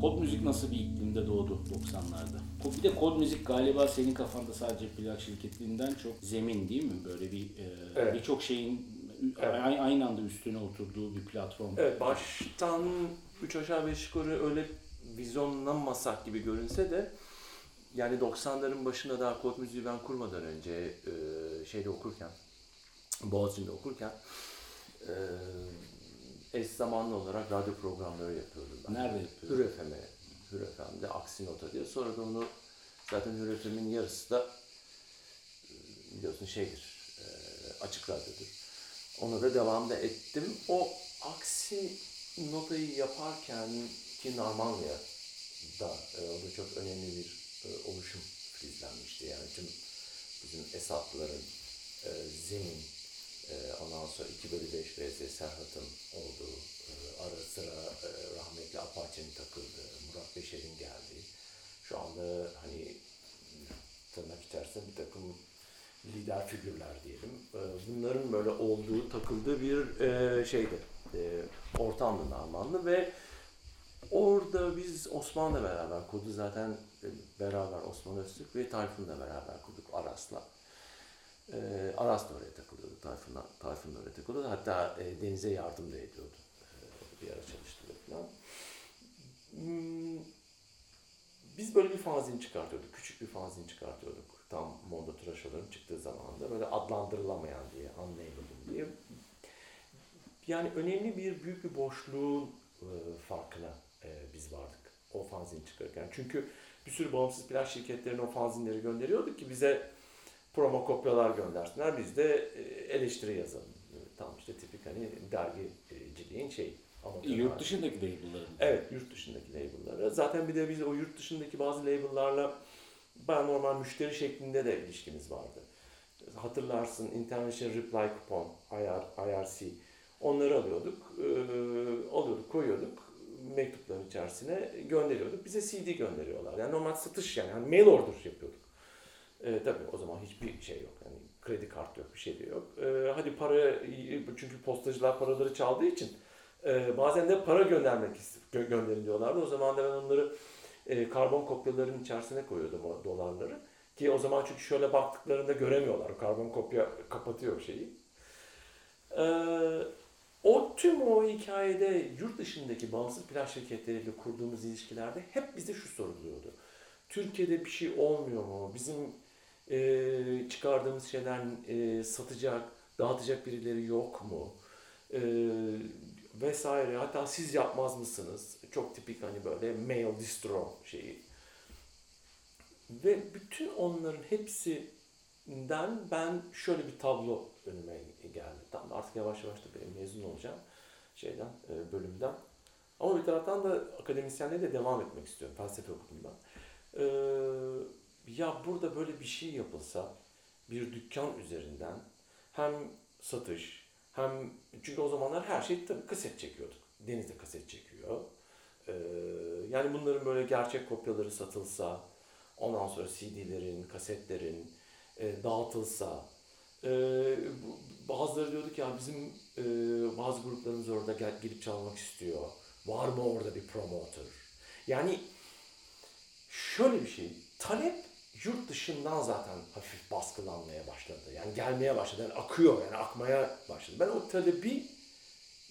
Kod müzik nasıl bir iklimde doğdu 90'larda? Bir de kod müzik galiba senin kafanda sadece plak şirketinden çok zemin değil mi? Böyle bir e, Evet. birçok şeyin Evet. aynı anda üstüne oturduğu bir platform. Evet baştan 3 aşağı 5 yukarı öyle vizyonlamasak gibi görünse de yani 90'ların başında daha kod müziği ben kurmadan önce e, şeyde okurken Boğaziçi'nde okurken e, eş zamanlı olarak radyo programları yapıyordum ben. Nerede yapıyordun? Hür FM'e, Hür FM'de Aksi Nota diye. Sonra da onu zaten Hür FM'in yarısı da e, biliyorsun şeydir, e, açık radyodur. Ona da devam da ettim. O Aksi Nota'yı yaparken ki Narmanya da e, o da çok önemli bir e, oluşum filizlenmişti. Yani tüm bizim Esatlıların e, Zemin, e, ondan sonra 2 bölü 5 VZ Serhat'ın olduğu, e, ara sıra rahmetli Apache'nin takıldığı, Murat Beşer'in geldiği, şu anda hani tırnak içerisinde bir takım lider figürler diyelim. E, bunların böyle olduğu, takıldığı bir e, şeydi, e, ortamdı Narmanlı ve orada biz Osman'la beraber kurdu zaten e, beraber Osman Öztürk ve Tayfun'la beraber kurduk Aras'la. E, Aras da oraya takılıyordu, Tayfun, Tayfun da oraya takılıyordu. Hatta e, Deniz'e yardım da ediyordu. Bir ara çalıştırıyor falan. Hmm, biz böyle bir fanzin çıkartıyorduk. Küçük bir fanzin çıkartıyorduk. Tam Mondo Tıraşoların çıktığı zamanda. Böyle adlandırılamayan diye, unnameable diye. Yani önemli bir, büyük bir boşluğun e, farkına e, biz vardık. O fanzin çıkarırken. Çünkü bir sürü bağımsız plak şirketlerine o fanzinleri gönderiyorduk ki bize promo kopyalar göndersinler. Biz de e, eleştiri yazalım. Tam işte tipik hani dergiciliğin şey. Yurt dışındaki label'ların. Evet, yurt dışındaki label'lara. Zaten bir de biz o yurt dışındaki bazı label'larla normal müşteri şeklinde de ilişkimiz vardı. Hatırlarsın International Reply Coupon, IR, IRC. Onları alıyorduk, eee, alıyorduk, koyuyorduk mektupların içerisine gönderiyorduk. Bize CD gönderiyorlar. Yani normal satış yani, yani mail order yapıyorduk. E, tabii o zaman hiçbir şey yok. Yani kredi kartı yok, bir şey de yok. E, hadi para, çünkü postacılar paraları çaldığı için e, bazen de para göndermek gö- gönderin diyorlardı. O zaman da ben onları e, karbon kopyaların içerisine koyuyordum o dolarları. Ki o zaman çünkü şöyle baktıklarında göremiyorlar. Karbon kopya kapatıyor şeyi. E, o tüm o hikayede yurt dışındaki bağımsız plak şirketleriyle kurduğumuz ilişkilerde hep bize şu soruluyordu. Türkiye'de bir şey olmuyor mu? Bizim e, çıkardığımız şeyler e, satacak, dağıtacak birileri yok mu? E, vesaire. Hatta siz yapmaz mısınız? Çok tipik hani böyle mail distro şeyi. Ve bütün onların hepsinden ben şöyle bir tablo önüme geldi. Tamam artık yavaş yavaş da mezun olacağım şeyden, e, bölümden. Ama bir taraftan da akademisyenliğe de devam etmek istiyorum. Felsefe okudum. Ee, ya burada böyle bir şey yapılsa bir dükkan üzerinden hem satış hem çünkü o zamanlar her şey tabii kaset çekiyorduk. Deniz de kaset çekiyor. Ee, yani bunların böyle gerçek kopyaları satılsa ondan sonra CD'lerin, kasetlerin e, dağıtılsa e, bazıları diyordu ki ya bizim e, bazı gruplarımız orada gel, gelip çalmak istiyor. Var mı orada bir promoter? Yani şöyle bir şey. Talep yurt dışından zaten hafif baskılanmaya başladı. Yani gelmeye başladı. Yani akıyor yani akmaya başladı. Ben o talebi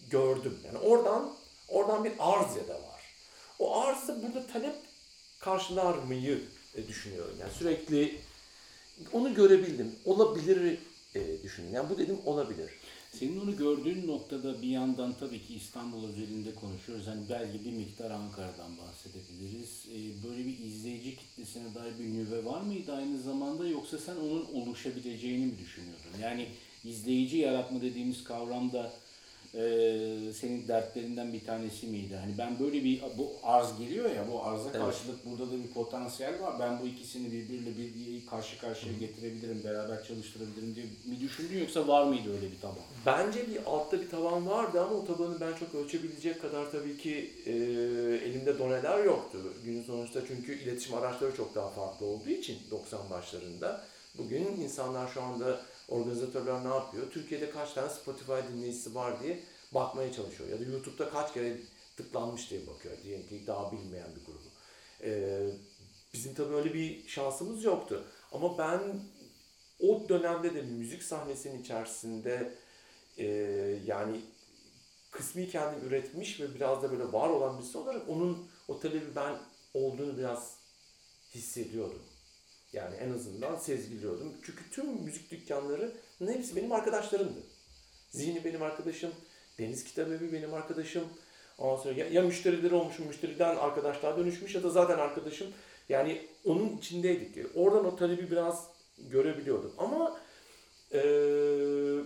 gördüm. Yani oradan oradan bir arz ya da var. O arzı burada talep karşılar mıyı e, düşünüyorum. Yani sürekli onu görebildim. Olabilir e, düşündüm. Yani bu dedim olabilir. Senin onu gördüğün noktada bir yandan tabii ki İstanbul özelinde konuşuyoruz. Hani belki bir miktar Ankara'dan bahsedebiliriz. Ee, böyle bir izleyici kitlesine dair bir nüve var mıydı aynı zamanda yoksa sen onun oluşabileceğini mi düşünüyordun? Yani izleyici yaratma dediğimiz kavramda e, senin dertlerinden bir tanesi miydi? Hani ben böyle bir bu arz geliyor ya bu arza Evet. karşılık burada da bir potansiyel var. Ben bu ikisini birbiriyle bir karşı karşıya getirebilirim, beraber çalıştırabilirim diye mi düşündün yoksa var mıydı öyle bir taban? Bence bir altta bir taban vardı ama o tabanı ben çok ölçebilecek kadar tabii ki e, elimde doneler yoktu. Günün sonuçta çünkü iletişim araçları çok daha farklı olduğu için 90 başlarında. Bugün insanlar şu anda organizatörler ne yapıyor? Türkiye'de kaç tane Spotify dinleyicisi var diye bakmaya çalışıyor. Ya da YouTube'da kaç kere tıklanmış diye bakıyor. Diyelim ki daha bilmeyen bir grubu. E, bizim tabii öyle bir şansımız yoktu. Ama ben o dönemde de müzik sahnesinin içerisinde e, yani kısmi kendim üretmiş ve biraz da böyle var olan birisi olarak onun o talebi ben olduğunu biraz hissediyordum. Yani en azından sezgiliyordum. Çünkü tüm müzik dükkanlarının hepsi benim arkadaşlarımdı. Zihni benim arkadaşım, Deniz Kitabevi benim arkadaşım. Ondan sonra ya, ya müşterileri olmuş, müşteriden arkadaşlar dönüşmüş ya da zaten arkadaşım. Yani onun içindeydik. Oradan o talebi biraz görebiliyordum. Ama eee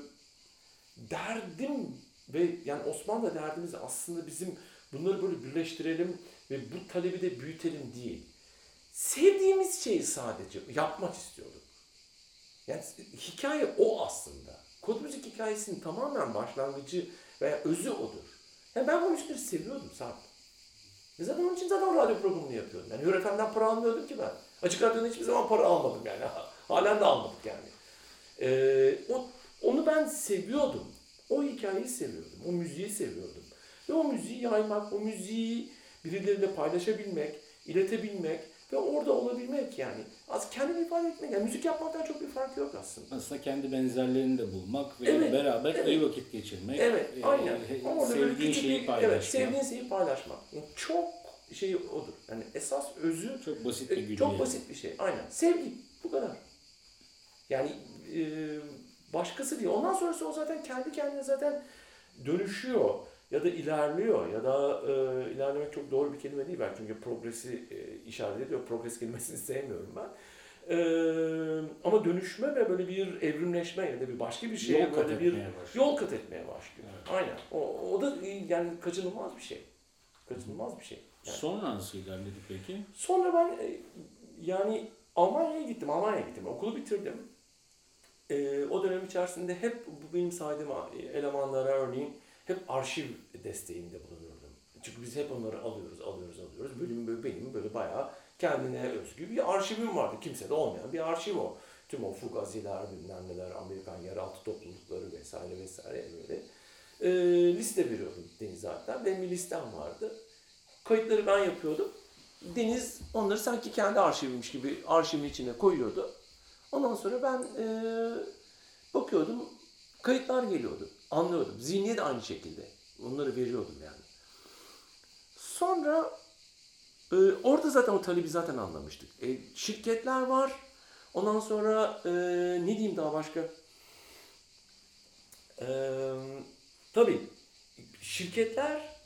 derdim ve yani Osmanlı derdimiz aslında bizim bunları böyle birleştirelim ve bu talebi de büyütelim değil. Sevdiğimiz şeyi sadece yapmak istiyorduk. Yani hikaye o aslında. Kod müzik hikayesinin tamamen başlangıcı veya özü odur. Yani ben bu müzikleri seviyordum Sarp. Ve zaten onun için zaten radyo programını yapıyordum. Yani Hür FM'den para almıyordum ki ben. Açık Radyo'dan hiçbir zaman para almadım yani. Halen de almadık yani. Ee, o, onu ben seviyordum. O hikayeyi seviyordum. O müziği seviyordum. Ve o müziği yaymak, o müziği birileriyle paylaşabilmek, iletebilmek ve orada olabilmek yani. Az kendini ifade etmek. Yani müzik yapmaktan çok bir farkı yok aslında. Aslında kendi benzerlerini de bulmak ve Evet, beraber evet. iyi vakit geçirmek. Evet, e, aynen. he- Ama orada böyle sevdiğin küçük şeyi bir, paylaşmak. evet, sevdiğin şeyi paylaşmak. Yani çok şey odur. Yani esas özü Çok basit bir e, güdü. çok yani. basit bir şey. Aynen. Sevgi. Bu kadar. Yani e, başkası değil. Ondan sonrası o zaten kendi kendine zaten dönüşüyor ya da ilerliyor ya da e, ilerlemek çok doğru bir kelime değil belki çünkü progresi e, işaret ediyor. Progres kelimesini sevmiyorum ben. E, ama dönüşme ve böyle bir evrimleşme ya da bir başka bir şeye Yol böyle bir başlıyor. yol kat etmeye başlıyor. Aynen. O, o da e, yani kaçınılmaz bir şey. Kaçınılmaz bir şey. Yani. Sonra nasıl ilerledi peki? Sonra ben e, yani Almanya'ya gittim. Almanya'ya gittim. Okulu bitirdim. E, o dönem içerisinde hep bu benim saydığım elemanlara örneğin hep arşiv desteğinde bulunurdum. Çünkü biz hep onları alıyoruz, alıyoruz, alıyoruz. Bölüm böyle benim böyle bayağı kendine özgü bir arşivim vardı. Kimsede olmayan bir arşiv o. Tüm o fugaziler, bilmem neler, Amerikan yeraltı toplulukları vesaire vesaire böyle. E, liste veriyordum Deniz zaten. Benim bir listem vardı. Kayıtları ben yapıyordum. Deniz onları sanki kendi arşiviymiş gibi arşivin içine koyuyordu. Ondan sonra ben e, bakıyordum, kayıtlar geliyordu. Anlıyordum. Zihniye de aynı şekilde. Onları veriyordum yani. Sonra e, orada zaten o talebi zaten anlamıştık. E, şirketler var. Ondan sonra e, ne diyeyim daha başka? E, tabii şirketler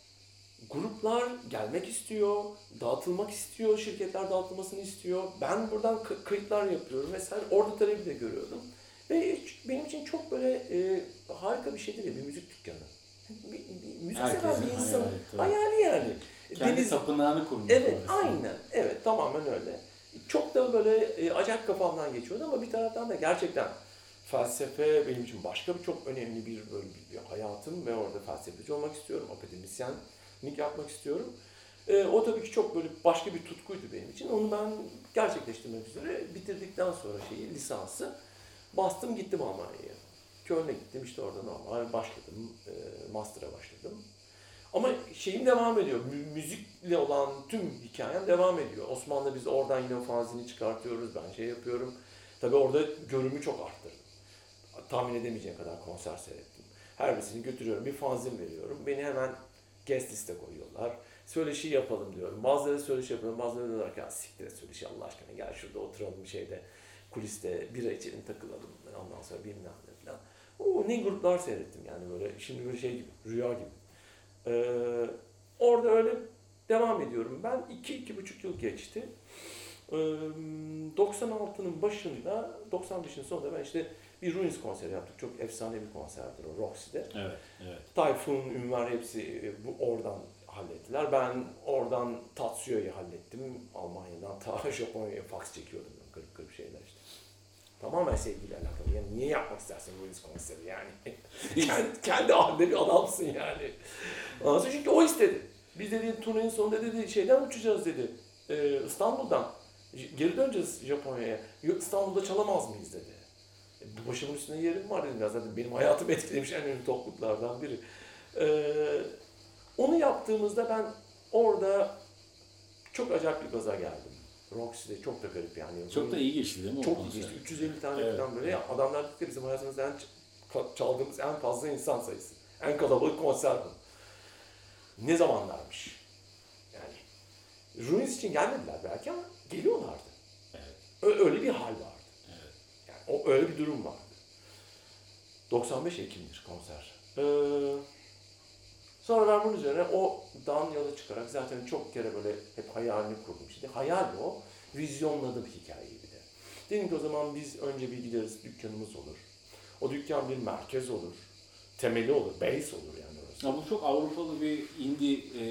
gruplar gelmek istiyor, dağıtılmak istiyor, şirketler dağıtılmasını istiyor. Ben buradan kayıtlar yapıyorum vesaire. Orada talebi de görüyordum. Ve benim için çok böyle e, harika bir şeydir ya bir müzik dükkanı. Bir, bir, müzik seven Herkesin bir insanın hayali, hayali yani. Kendi Deniz- tapınağını kurmuş. Evet, orası. aynen. Evet, tamamen öyle. Çok da böyle e, acayip kafamdan geçiyordu ama bir taraftan da gerçekten felsefe benim için başka bir çok önemli bir böyle bir hayatım ve orada felsefeci olmak istiyorum, akademisyenlik yapmak istiyorum. E, o tabii ki çok böyle başka bir tutkuydu benim için. Onu ben gerçekleştirmek üzere bitirdikten sonra şeyi, lisansı bastım gittim Almanya'ya. Köln'e gittim işte orada normal başladım, e, master'a başladım. Ama şeyim devam ediyor. Mü- müzikle olan tüm hikayem devam ediyor. Osmanlı biz oradan yine o fanzini çıkartıyoruz. Ben şey yapıyorum. Tabii orada görümü çok arttırdım. Tahmin edemeyeceğin kadar konser seyrettim. Her birisini götürüyorum. Bir fanzin veriyorum. Beni hemen guest liste koyuyorlar. Söyleşi yapalım diyorum. Bazıları söyleşi yapıyorum. Bazıları diyorlar ki "Ya siktir et söyleşi Allah aşkına gel şurada oturalım şeyde kuliste bira içelim takılalım. Ondan sonra bilmem ne falan. Oo, ne gruplar seyrettim yani böyle şimdi böyle şey gibi rüya gibi. Ee, orada öyle devam ediyorum. Ben iki, iki buçuk yıl geçti. Ee, 96'nın başında, 95'in sonunda ben işte bir Ruins konseri yaptık. Çok efsane bir konserdir o Roxy'de. Evet, evet. Tayfun, Ünver hepsi e, bu oradan hallettiler. Ben oradan Tatsuyo'yu hallettim. Almanya'dan ta Japonya'ya fax çekiyordum. Garip garip şeyler. Tamamen sevgiyle alakalı. Yani niye yapmak istersin Ruins konseri yani? kendi, kendi halinde bir adamsın yani. Sonra çünkü o istedi. Biz dedi turnenin sonunda dedi şeyden uçacağız dedi. Ee, İstanbul'dan. Geri döneceğiz Japonya'ya. İstanbul'da çalamaz mıyız dedi. E, başımın üstünde yerim var dedim. Ya Zaten benim hayatımı etkilemiş en önemli topluluklardan biri. Ee, onu yaptığımızda ben orada çok acayip bir gaza geldim. Roxy'de çok da garip yani. Çok da iyi geçti değil mi Çok iyi geçti. 350 tane Evet, falan böyle. evet. Adamlar dedi bizim hayatımızda en çaldığımız en fazla insan sayısı. En kalabalık konser bu. Ne zamanlarmış. Yani Ruins için gelmediler belki ama geliyorlardı. Evet. Öyle bir hal vardı. Evet. Yani o öyle bir durum vardı. 95 Ekim'dir konser. Ee, sonra ben bunun üzerine o dan yola çıkarak zaten çok kere böyle hep hayalini kurdum. Şimdi hayal o. Vizyonladım hikayeyi bir de. Dedim ki o zaman biz önce bir gideriz dükkanımız olur. O dükkan bir merkez olur. Temeli olur, base olur yani orası. Ya bu çok Avrupalı bir indie e,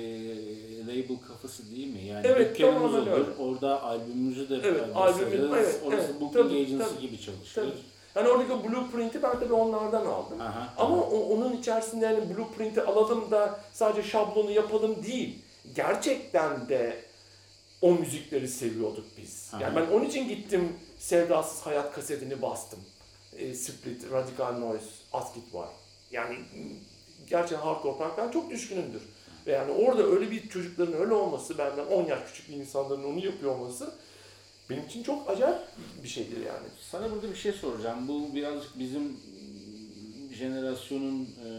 label kafası değil mi? Yani Evet, dükkanımız olur, öyle. orada albümümüzü de Evet, albümü- evet, orası evet, booking tabii, agency tabii, gibi çalışır. tabii. Yani oradaki blueprint'i ben tabii onlardan aldım. Aha, Ama aha. o- onun içerisinde yani blueprint'i alalım da sadece şablonu yapalım değil. Gerçekten de o müzikleri seviyorduk biz. Aha. Yani ben onun için gittim Sevdasız Hayat kasetini bastım. E, Split, Radical Noise, Askit var. Yani gerçekten hardcore punk ben çok düşkünümdür. Ve yani orada öyle bir çocukların öyle olması, benden 10 yaş küçük bir insanların onu yapıyor olması benim için çok acayip bir şeydir yani. Sana burada bir şey soracağım. Bu birazcık bizim mm, jenerasyonun e,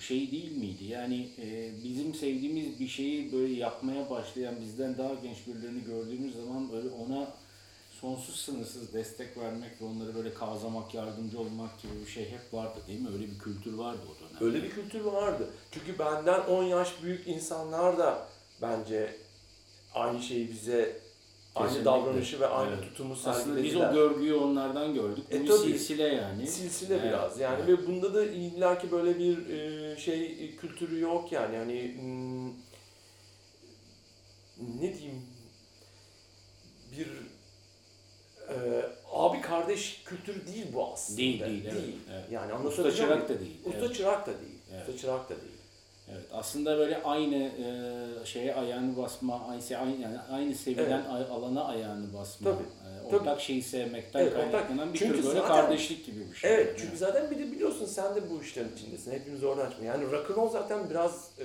şeyi değil miydi? Yani e, bizim sevdiğimiz bir şeyi böyle yapmaya başlayan bizden daha genç birilerini gördüğümüz zaman böyle ona sonsuz sınırsız destek vermek ve onları böyle kazamak, yardımcı olmak gibi bir şey hep vardı değil mi? Öyle bir kültür vardı o dönem. Öyle bir kültür vardı. Çünkü benden 10 yaş büyük insanlar da bence aynı şeyi bize aynı Kesinlikle. davranışı ve aynı Evet. tutumu Aslında biz sergilediler. o görgüyü onlardan gördük. Bu E, bir silsile yani. Silsile Evet, biraz yani evet. ve bunda da illaki böyle bir e, şey e, kültürü yok yani hani hmm, ne diyeyim bir e, abi kardeş kültürü değil bu aslında. Değil, değil, evet, evet. Yani Usta anlatabiliyor çırak muyum? da değil. Usta evet. çırak da değil. Evet. Usta çırak da değil. Evet, aslında böyle aynı e, şeye ayağını basma, aynı yani aynı seviyeden ay- alana ayağını basma, Tabii, e, tabii. ortak şeyi sevmekten Evet, kaynaklanan bir Çünkü tür böyle zaten- kardeşlik gibi bir şey. Evet çünkü zaten bir de biliyorsun sen de bu işlerin içindesin. Hepimiz oradan çıkıyor. Yani rock'n'roll zaten biraz e,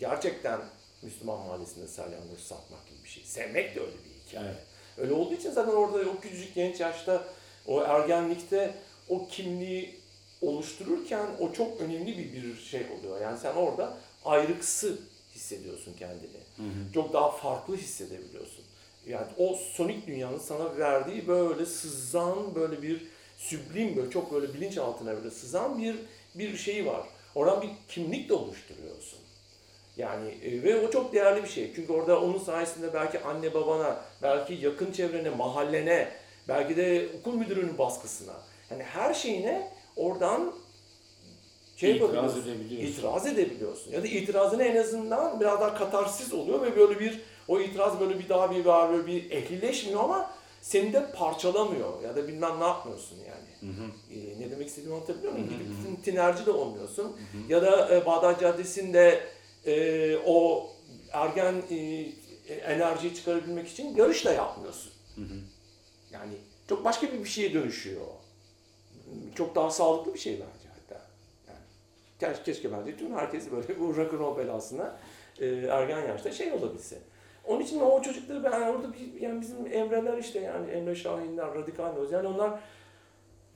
gerçekten Müslüman mahallesinde salyangoz satmak gibi bir şey. Sevmek de öyle bir hikaye. Evet. Öyle olduğu için zaten orada o küçücük genç yaşta o ergenlikte o kimliği oluştururken o çok önemli bir, bir şey oluyor. Yani sen orada ayrıksı hissediyorsun kendini. Hı hı. Çok daha farklı hissedebiliyorsun. Yani o sonik dünyanın sana verdiği böyle sızan böyle bir süblim böyle çok böyle bilinçaltına böyle sızan bir bir şey var. Oradan bir kimlik de oluşturuyorsun. Yani e, ve o çok değerli bir şey. Çünkü orada onun sayesinde belki anne babana, belki yakın çevrene, mahallene, belki de okul müdürünün baskısına. Yani her şeyine oradan şey İtiraz edebiliyorsun. İtiraz edebiliyorsun. Ya da itirazını en azından biraz daha katarsiz oluyor ve böyle bir o itiraz böyle bir daha bir var böyle bir ehlileşmiyor ama seni de parçalamıyor ya da bilmem ne yapmıyorsun yani. Hı hı. Ee, ne demek istediğimi anlatabiliyor muyum? Gidip tinerci de olmuyorsun. Hı hı. Ya da e, Bağdat Caddesi'nde e, o ergen e, enerjiyi çıkarabilmek için yarış da yapmıyorsun. Hı hı. Yani çok başka bir bir şeye dönüşüyor. Çok daha sağlıklı bir şey bence keşke, keşke bence tüm herkes böyle bu rock'n'roll belasına e, ergen yaşta şey olabilse. Onun için o çocukları ben orada bir, yani bizim Emre'ler işte yani Emre Şahinler, Radikal Noz yani onlar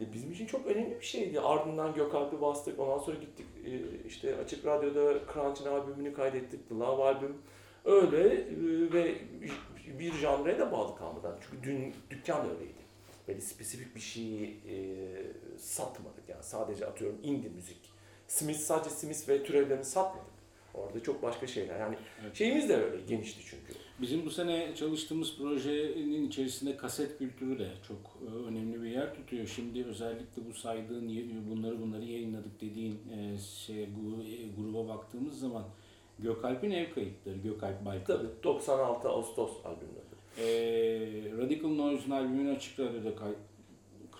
e, bizim için çok önemli bir şeydi. Ardından Gökalp'i bastık. Ondan sonra gittik e, işte Açık Radyo'da Crunch'ın albümünü kaydettik. The Love albüm. Öyle e, ve bir janraya da bağlı kalmadan. Çünkü dün dükkan öyleydi. Böyle spesifik bir şeyi e, satmadık yani. Sadece atıyorum indie müzik. Smith sadece Smith ve türevlerini satmadık. Orada çok başka şeyler. Yani Evet. şeyimiz de öyle genişti çünkü. Bizim bu sene çalıştığımız projenin içerisinde kaset kültürü de çok e, önemli bir yer tutuyor. Şimdi özellikle bu saydığın bunları bunları yayınladık dediğin şey gruba baktığımız zaman Gökalp'in ev kayıtları, Gökalp Baykal. Tabii 96 Ağustos albümleri. E, Radical Noise'un albümünü açık radyoda kay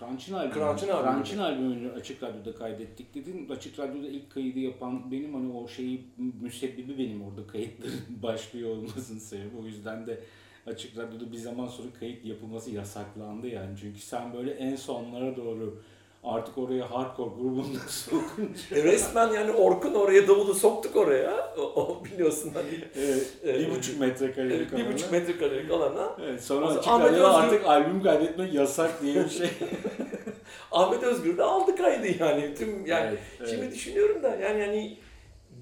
Crunch'ın albümünü, Crunch'ın albümü. Crunch'ın albümünü açık radyoda kaydettik dedin. Açık radyoda ilk kaydı yapan benim hani o şeyi müsebbibi benim orada kayıtların başlıyor olmasının sebebi. O yüzden de açık radyoda bir zaman sonra kayıt yapılması yasaklandı yani. Çünkü sen böyle en sonlara doğru artık oraya hardcore grubunda sokunca E resmen yani Orkun oraya davulu soktuk oraya. O, o biliyorsun hani. evet, bir Evet. buçuk metrekarelik Evet, bir alana. buçuk metrekarelik alana. Evet, sonra açık Ahmet Özgür- artık albüm kaydetmek yasak diye bir şey. Ahmet Özgür de aldı kaydı yani. Tüm yani Evet, evet. şimdi düşünüyorum da yani hani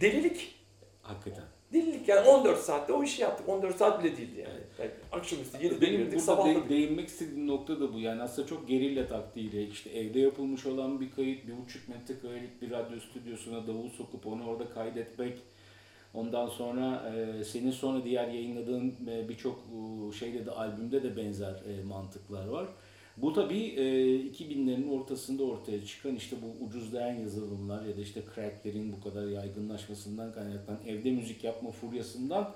delilik. Hakikaten. Delilik yani 14 saatte o işi yaptık. 14 saat bile değildi yani. yani akşamüstü 7'de Benim girdik burada de- değinmek istediğim nokta da bu. Yani aslında çok gerilla taktiğiyle işte evde yapılmış olan bir kayıt, bir buçuk metrekarelik bir radyo stüdyosuna davul sokup onu orada kaydetmek. Ondan sonra e, senin sonra diğer yayınladığın e, birçok e, şeyde de albümde de benzer e, mantıklar var. Bu tabii e, 2000'lerin ortasında ortaya çıkan işte bu ucuzlayan yazılımlar ya da işte cracklerin bu kadar yaygınlaşmasından kaynaklanan evde müzik yapma furyasından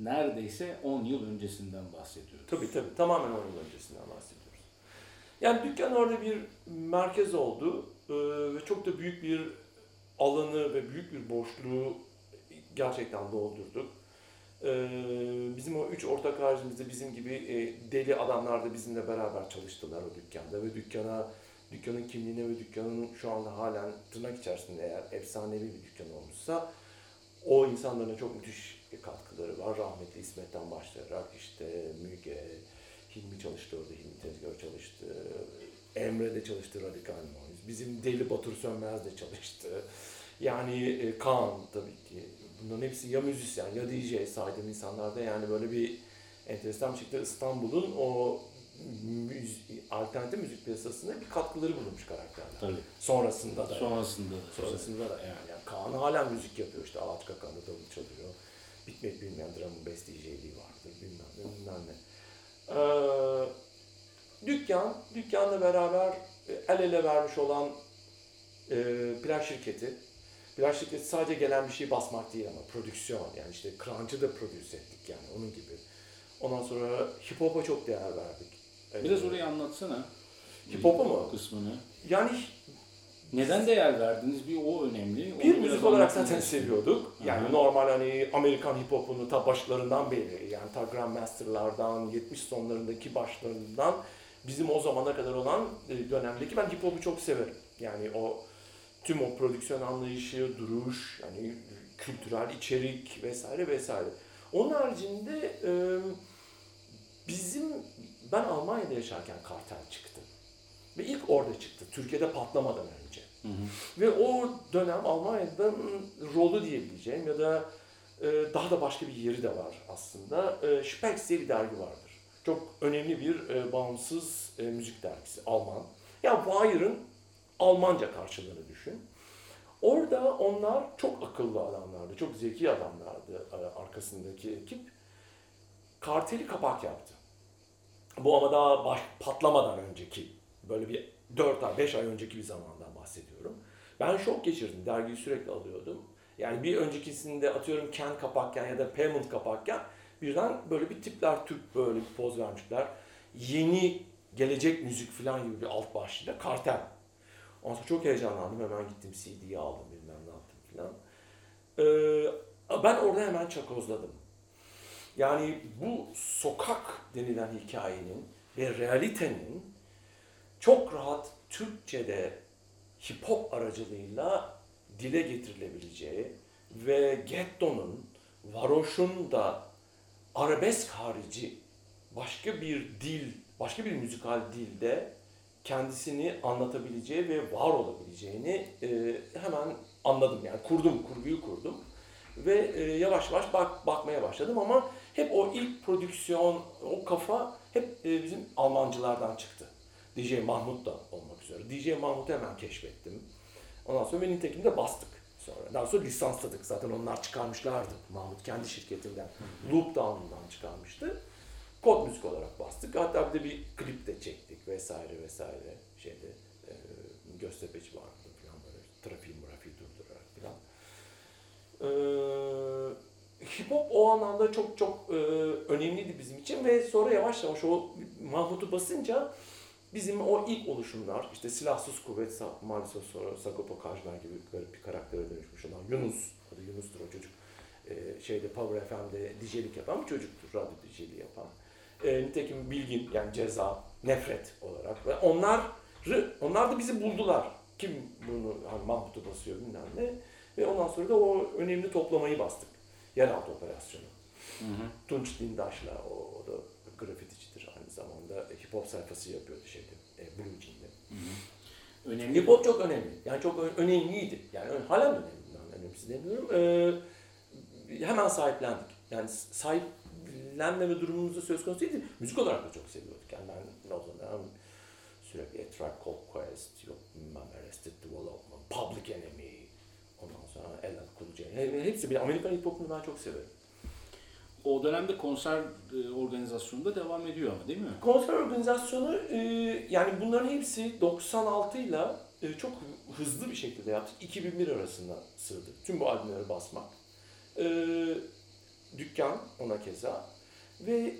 neredeyse 10 yıl öncesinden bahsediyoruz. Tabii tabii tamamen 10 yıl öncesinden bahsediyoruz. Yani dükkan orada bir merkez oldu Ee, ve çok da büyük bir alanı ve büyük bir boşluğu gerçekten doldurduk. Ee, bizim o üç ortak haricimizde bizim gibi e, deli adamlar da bizimle beraber çalıştılar o dükkanda ve dükkana dükkanın kimliğine ve dükkanın şu anda halen tırnak içerisinde eğer efsanevi bir dükkan olmuşsa o insanların çok müthiş katkıları var. Rahmetli İsmet'ten başlayarak işte Müge, Hilmi çalıştı orada, Hilmi Tezgah çalıştı. Emre de çalıştı Radikal Noise. Bizim Deli Batur Sönmez de çalıştı. Yani e, Kaan tabii ki. Bunların hepsi ya müzisyen ya DJ saydığım insanlarda yani böyle bir enteresan bir şekilde İstanbul'un o müz- alternatif müzik piyasasına bir katkıları bulunmuş karakterler. Tabii. Sonrasında da. Sonrasında. Sonrasında da yani, yani Kaan hala müzik yapıyor işte Ağaç Kakan'da davul çalıyor. Bitmek bilmeyen drum'ın best DJ'liği vardır bilmem ne bilmem ne. Ee, dükkan, dükkanla beraber el ele vermiş olan e, plak şirketi. Plak şirketi sadece gelen bir şey basmak değil ama prodüksiyon yani işte Crunch'ı da prodüse ettik yani onun gibi. Ondan sonra hip hop'a çok değer verdik. Biraz Ee, orayı anlatsana. Hip hop'u mu? Bu kısmını. Yani Neden değer verdiniz? Bir o önemli. Bir müzik olarak zaten seviyorduk. Yani Aha. normal hani Amerikan hip hop'unu ta başlarından beri yani ta Grandmaster'lardan 70 sonlarındaki başlarından bizim o zamana kadar olan e, dönemdeki ben hip hop'u çok severim. Yani o tüm o prodüksiyon anlayışı, duruş, yani kültürel içerik vesaire vesaire. Onun haricinde e, bizim ben Almanya'da yaşarken kartel çıktı. Ve ilk orada çıktı. Türkiye'de patlamadan önce. Hı hı. Ve o dönem Almanya'da rolü diyebileceğim ya da e, daha da başka bir yeri de var aslında. E, Spex diye bir dergi vardır. Çok önemli bir e, bağımsız e, müzik dergisi. Alman. Yani Wire'ın Almanca karşılığını düşün. Orada onlar çok akıllı adamlardı, çok zeki adamlardı e, arkasındaki ekip. Karteli kapak yaptı. Bu ama daha baş, patlamadan önceki, böyle bir 4 ay, 5 ay önceki bir zamandan bahsediyorum. Ben şok geçirdim, dergiyi sürekli alıyordum. Yani bir öncekisinde atıyorum Ken kapakken ya da Payment kapakken birden böyle bir tipler Türk böyle bir poz vermişler. Yeni gelecek müzik falan gibi bir alt başlığıyla kartel. Ondan sonra çok heyecanlandım. Hemen gittim CD'yi aldım bilmem ne yaptım falan. Ee, ben orada hemen çakozladım. Yani bu sokak denilen hikayenin ve realitenin çok rahat Türkçe'de hip hop aracılığıyla dile getirilebileceği ve getto'nun, varoşun da arabesk harici başka bir dil, başka bir müzikal dilde kendisini anlatabileceği ve var olabileceğini e, hemen anladım yani kurdum, kurguyu kurdum ve e, yavaş yavaş bak bakmaya başladım ama hep o ilk prodüksiyon, o kafa hep e, bizim Almancılardan çıktı. DJ Mahmut da olmak üzere. DJ Mahmut'u hemen keşfettim. Ondan sonra ve nitekim bastık. sonra. Daha sonra lisansladık. Zaten onlar çıkarmışlardı. Mahmut kendi şirketinden. Loop Down'dan çıkarmıştı. Kod müzik olarak bastık. Hatta bir de bir klip de çektik vesaire vesaire. Şeyde e, Göztepe'ci vardı falan böyle trafiği mırafiği durdurarak falan. Ee, hip hop o anlamda çok çok e, önemliydi bizim için ve sonra yavaş yavaş o Mahmut'u basınca bizim o ilk oluşumlar işte silahsız kuvvet maalesef sonra Sagopa Kajmer gibi bir karaktere dönüşmüş olan Yunus adı Yunus'tur o çocuk Ee, şeyde Power FM'de DJ'lik yapan bir çocuktur radyo DJ'liği yapan ee, nitekim bilgin yani ceza nefret olarak ve onlar onlar da bizi buldular kim bunu hani Mahmut'u basıyor bilmem ne ve ondan sonra da o önemli toplamayı bastık yeraltı operasyonu Hı hı. Tunç Dindaş'la o, o da grafiticidir aynı zamanda hip hop sayfası yapıyordu şeyde e, Blue Jean'de. Önemli Hip hop çok önemli. Yani çok önemliydi. Yani hala da önemli. Ben önemsiz demiyorum. Ee, hemen sahiplendik. Yani s- sahiplenmeme durumumuzda söz konusu değildi. Müzik olarak da çok seviyorduk. Yani ben o zaman sürekli A Tribe Called Quest, yok Arrested Development, Public Enemy, ondan sonra LL Cool J. Hepsi bir Amerikan hip hopunu ben çok severim. O dönemde konser e, organizasyonu da devam ediyor ama değil mi? Konser organizasyonu e, yani bunların hepsi 96 ile çok hızlı bir şekilde yaptık. 2001 arasında sığdı. Tüm bu albümleri basmak. E, dükkan ona keza. Ve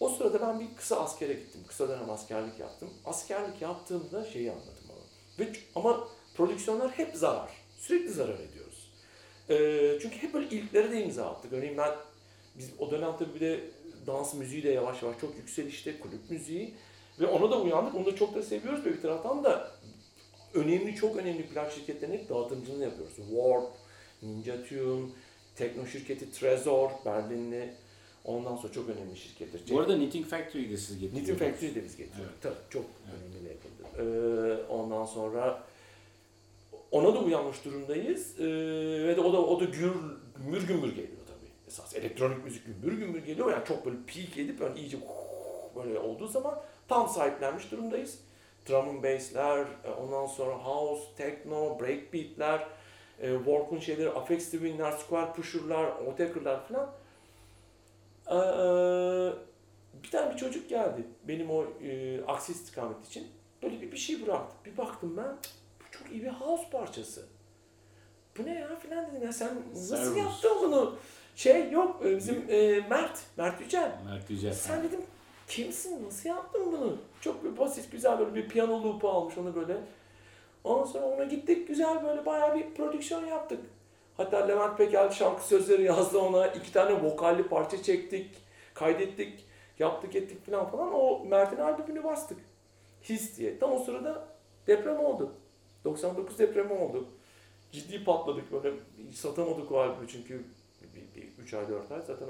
o sırada ben bir kısa askere gittim. Kısa dönem askerlik yaptım. Askerlik yaptığımda şeyi anladım ama. Ve, ama prodüksiyonlar hep zarar. Sürekli zarar ediyoruz. E, çünkü hep böyle ilklere de imza attık. Örneğin ben biz o dönem tabii bir de dans müziği de yavaş yavaş çok yükselişte, kulüp müziği. Ve ona da uyandık, onu da çok da seviyoruz ve bir taraftan da önemli, çok önemli plak şirketlerinin hep dağıtımcılığını yapıyoruz. Warp, Ninja Tune, tekno şirketi Trezor, Berlinli. Ondan sonra çok önemli şirketler. Bu arada Knitting Factory'yi de siz getirdiniz. Knitting Factory'i de biz getirdik. Evet. Tabii çok Evet. önemli label'dı. Ee, ondan sonra ona da uyanmış durumdayız. Ee, ve de o da o da gür, gümbür gümbür geliyor tabii. Esas elektronik müzik gümbür gümbür geliyor. Yani çok böyle peak edip yani iyice böyle olduğu zaman tam sahiplenmiş durumdayız. Drum and bass'ler, e, ondan sonra house, techno, breakbeat'ler, e, Warp'un şeyleri, Afex Twin'ler, Square Pusher'lar, Otaker'lar falan. Ee, bir tane bir çocuk geldi benim o e, aksi istikamet için. Böyle bir, bir şey bıraktı. Bir baktım ben, bu çok iyi bir house parçası. Bu ne ya filan dedim ya sen nasıl Servus. yaptın bunu? Şey yok e, bizim e, Mert, Mert Yücel. Mert Yücel. Sen dedim kimsin nasıl yaptın bunu? Çok bir basit güzel böyle bir piyano loop'u almış onu böyle. Ondan sonra ona gittik güzel böyle bayağı bir prodüksiyon yaptık. Hatta Levent Pekel şarkı sözleri yazdı ona. iki tane vokalli parça çektik, kaydettik, yaptık ettik falan falan. O Mert'in albümünü bastık. His diye. Tam o sırada deprem oldu. 99 depremi oldu. Ciddi patladık böyle. Satamadık o albümü çünkü bir, bir 3 ay 4 ay zaten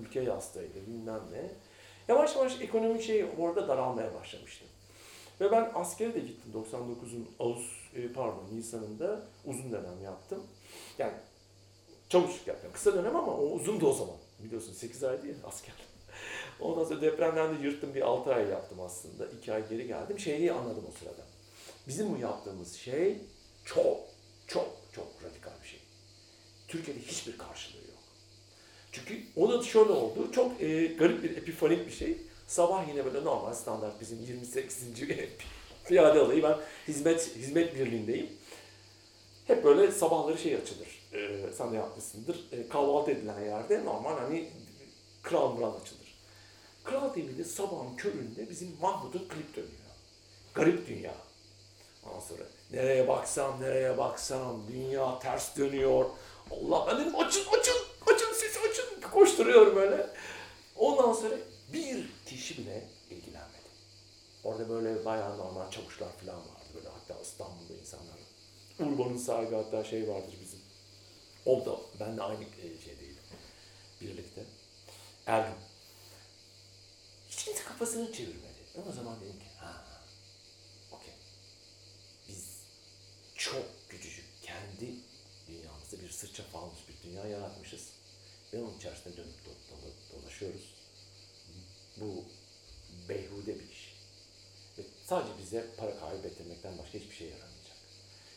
ülke yastaydı bilmem ne. Yavaş yavaş ekonomik şey orada daralmaya başlamıştı. Ve ben askere de gittim 99'un Ağustos, e, pardon Nisan'ında uzun dönem yaptım. Yani çavuşluk yaptım. Kısa dönem ama o uzundu o zaman. Biliyorsun 8 ay değil asker. Ondan sonra depremden de yırttım bir 6 ay yaptım aslında. 2 ay geri geldim. Şeyi anladım o sırada. Bizim bu yaptığımız şey çok çok çok radikal bir şey. Türkiye'de hiçbir karşılığı yok. Çünkü o da şöyle oldu. Çok e, garip bir epifanik bir şey. Sabah yine böyle normal standart bizim 28. piyade alayı ben hizmet hizmet birliğindeyim. Hep böyle sabahları şey açılır. E, sen de yapmışsındır. E, kahvaltı edilen yerde normal hani Kral Murat açılır. Kral TV'de sabahın köründe bizim Mahmut'un klip dönüyor. Garip dünya. Ondan sonra nereye baksam nereye baksam dünya ters dönüyor. Allah ben dedim açın açın açın sesi açın koşturuyorum öyle. Ondan sonra bir kişi bile ilgilenmedi. Orada böyle bayağı normal çavuşlar falan vardı böyle hatta İstanbul'da insanlar. Urban'ın sahibi hatta şey vardır bizim. O da ben de aynı e, şeydeydim. Birlikte. Ergün. Hiç kimse kafasını çevirmedi. Ben o zaman dedim ki ha okey. Biz çok küçücük kendi dünyamızda bir sırça falmış bir dünya yaratmışız. Ve onun içerisinde dönüp do- dolu- dolaşıyoruz. Bu beyhude bir iş. Ve sadece bize para kaybettirmekten başka hiçbir şey yaramayacak.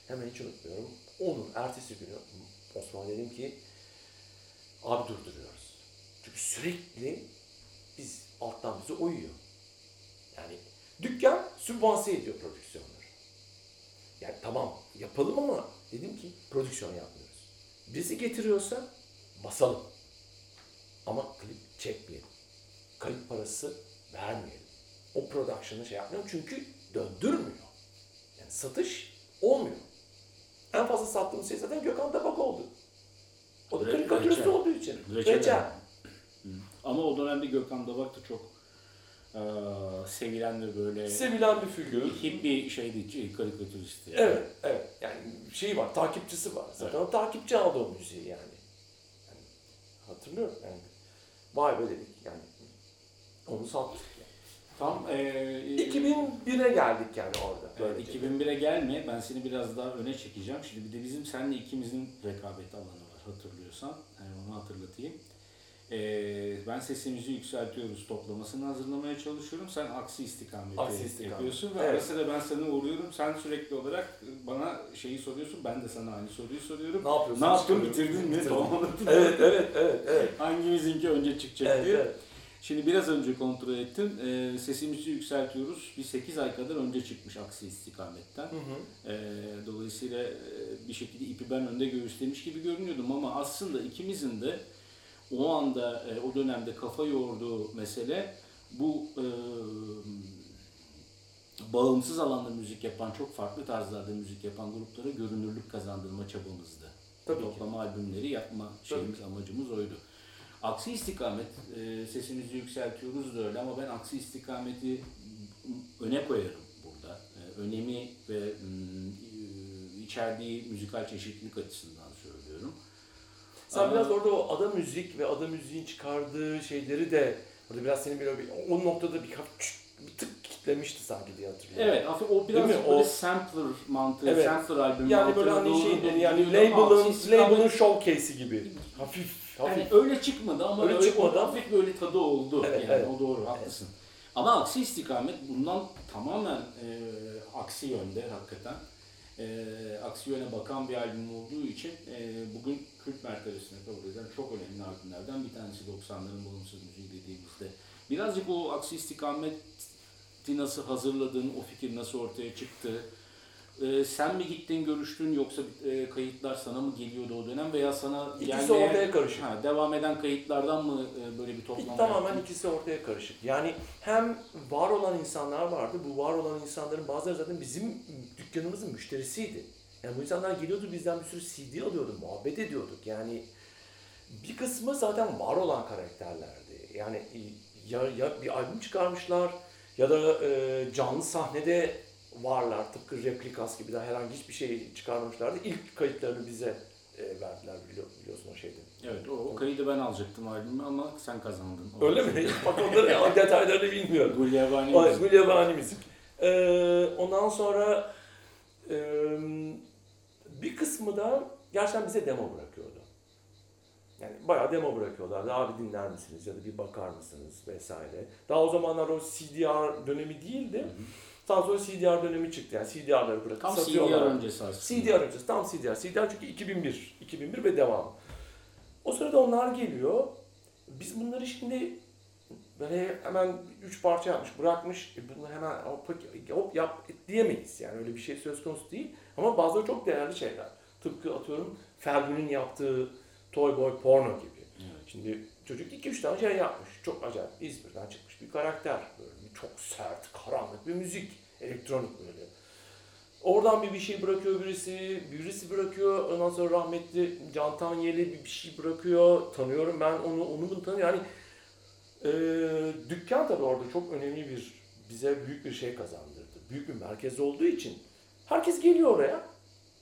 Hemen hiç unutmuyorum. Onun ertesi günü Osman dedim ki abi durduruyoruz. Çünkü sürekli biz alttan bize uyuyor. Yani dükkan sübvanse ediyor prodüksiyonları. Yani tamam yapalım ama dedim ki prodüksiyon yapmıyoruz. Bizi getiriyorsa basalım. Ama klip çekmeyelim. Kayıt parası vermeyelim. O production'ı şey yapmıyorum çünkü döndürmüyor. Yani satış olmuyor. En fazla sattığımız şey zaten Gökhan Tabak oldu. O da Re- karikatürist reçel. olduğu için. Reçel. Reçel. Ama o dönemde Gökhan Dabak da çok eee sevilen ve böyle Sevilen bir figür. hip bir şeydi, şey, karikatüristi. Evet, evet. Yani şey var, takipçisi var. Zaten o takipçi aldı o müziği yani. yani hatırlıyorum yani. Vay be dedik yani. Onu sattık yani. Tam eee 2001'e geldik yani orada. Evet, Böylece. 2001'e gelme. Ben seni biraz daha öne çekeceğim. Şimdi bir de bizim seninle ikimizin rekabet alanı var hatırlıyorsan. Yani onu hatırlatayım. Ee, ben sesimizi yükseltiyoruz toplamasını hazırlamaya çalışıyorum. Sen aksi istikameti Aksi istikamet. yapıyorsun ve Evet. ara sıra ben sana uğruyorum. Sen sürekli olarak bana şeyi soruyorsun. Ben de sana aynı soruyu soruyorum. Ne yapıyorsun? Ne yaptın bitirdin mi? Tamamladın mı? Evet, evet, evet, evet. Hangimizinki önce çıkacak evet, diye. evet. Şimdi biraz önce kontrol ettim. Ee, sesimizi yükseltiyoruz. Bir 8 ay kadar önce çıkmış aksi istikametten. Hı hı. Ee, dolayısıyla e, bir şekilde ipi ben önde göğüslemiş gibi görünüyordum ama aslında ikimizin de o anda, e, o dönemde kafa yorduğu mesele bu e, bağımsız alanda müzik yapan, çok farklı tarzlarda müzik yapan gruplara görünürlük kazandırma çabamızdı. Tabii ki. Toplama albümleri yapma şeyimiz, amacımız oydu. Aksi istikamet, e, sesimizi yükseltiyoruz da öyle ama ben aksi istikameti öne koyarım burada. E, önemi ve e, içerdiği müzikal çeşitlilik açısından söylüyorum. Sen Ama- biraz orada o ada müzik ve ada müziğin çıkardığı şeyleri de orada biraz seni bir, o noktada bir, bir tık kitlemişti sanki diye hatırlıyorum. Evet, hafif o biraz böyle O- sampler mantığı, Evet. sampler albüm Yani böyle mantığına hani doğru şey yani label'ın label'ın showcase'i gibi. Hafif hafif. Yani öyle çıkmadı ama Öyle öyle, çıkmadı hafif böyle tadı oldu. Evet, yani evet. o doğru, haklısın. Ama aksi istikamet bundan tamamen e, aksi yönde hakikaten. E, aksi yöne bakan bir albüm olduğu için e, bugün kült mertebesine kabul eden çok önemli albümlerden bir tanesi 90'ların bağımsız müziği dediğimizde. Birazcık o aksi istikameti nasıl hazırladın, o fikir nasıl ortaya çıktı? E, sen mi gittin, görüştün yoksa e, kayıtlar sana mı geliyordu o dönem veya sana İkisi gelmeye- ortaya karışık. Ha, devam eden kayıtlardan mı e, böyle bir toplama Tamamen yaptın? ikisi ortaya karışık. Yani hem var olan insanlar vardı. Bu var olan insanların bazıları zaten bizim dükkanımızın müşterisiydi. Yani bu insanlar geliyordu bizden bir sürü CD alıyordu, muhabbet ediyorduk. Yani bir kısmı zaten var olan karakterlerdi. Yani ya, ya bir albüm çıkarmışlar ya da e, canlı sahnede varlar. Tıpkı replikas gibi daha herhangi hiçbir şey çıkarmamışlardı. İlk kayıtlarını bize e, verdiler bili- biliyorsun o şeyde. Evet, o, o kaydı ben alacaktım albümü ama sen kazandın. Öyle mi? Bak onları detaylarını bilmiyorum. Gulyabani O müzik. Gulyabani müzik. Ee, ondan sonra e, bir kısmı da gerçekten bize demo bırakıyordu. Yani bayağı demo bırakıyorlardı. Abi dinler misiniz ya da bir bakar mısınız vesaire. Daha o zamanlar o CDR dönemi değildi. Daha sonra CDR dönemi çıktı. Yani CDR'ları bırakıp Tam CDR satıyorlar. öncesi aslında. CDR öncesi, tam CDR. CDR çünkü 2001, 2001 ve devam. O sırada onlar geliyor. Biz bunları şimdi böyle hemen üç parça yapmış, bırakmış. E bunları hemen hop, hop yap diyemeyiz. Yani öyle bir şey söz konusu değil. Ama bazıları çok değerli şeyler. Tıpkı atıyorum Ferdi'nin yaptığı Toy Boy Porno gibi. Evet. Şimdi çocuk iki üç tane şey yapmış. Çok acayip. İzmir'den çıkmış bir karakter. Böyle çok sert, karanlık bir müzik. Elektronik böyle. Oradan bir bir şey bırakıyor birisi, birisi bırakıyor. Ondan sonra rahmetli Can Tanyeli bir bir şey bırakıyor. Tanıyorum ben onu, onu bunu tanıyorum. Yani e, dükkan tabii orada çok önemli bir, bize büyük bir şey kazandırdı. Büyük bir merkez olduğu için herkes geliyor oraya,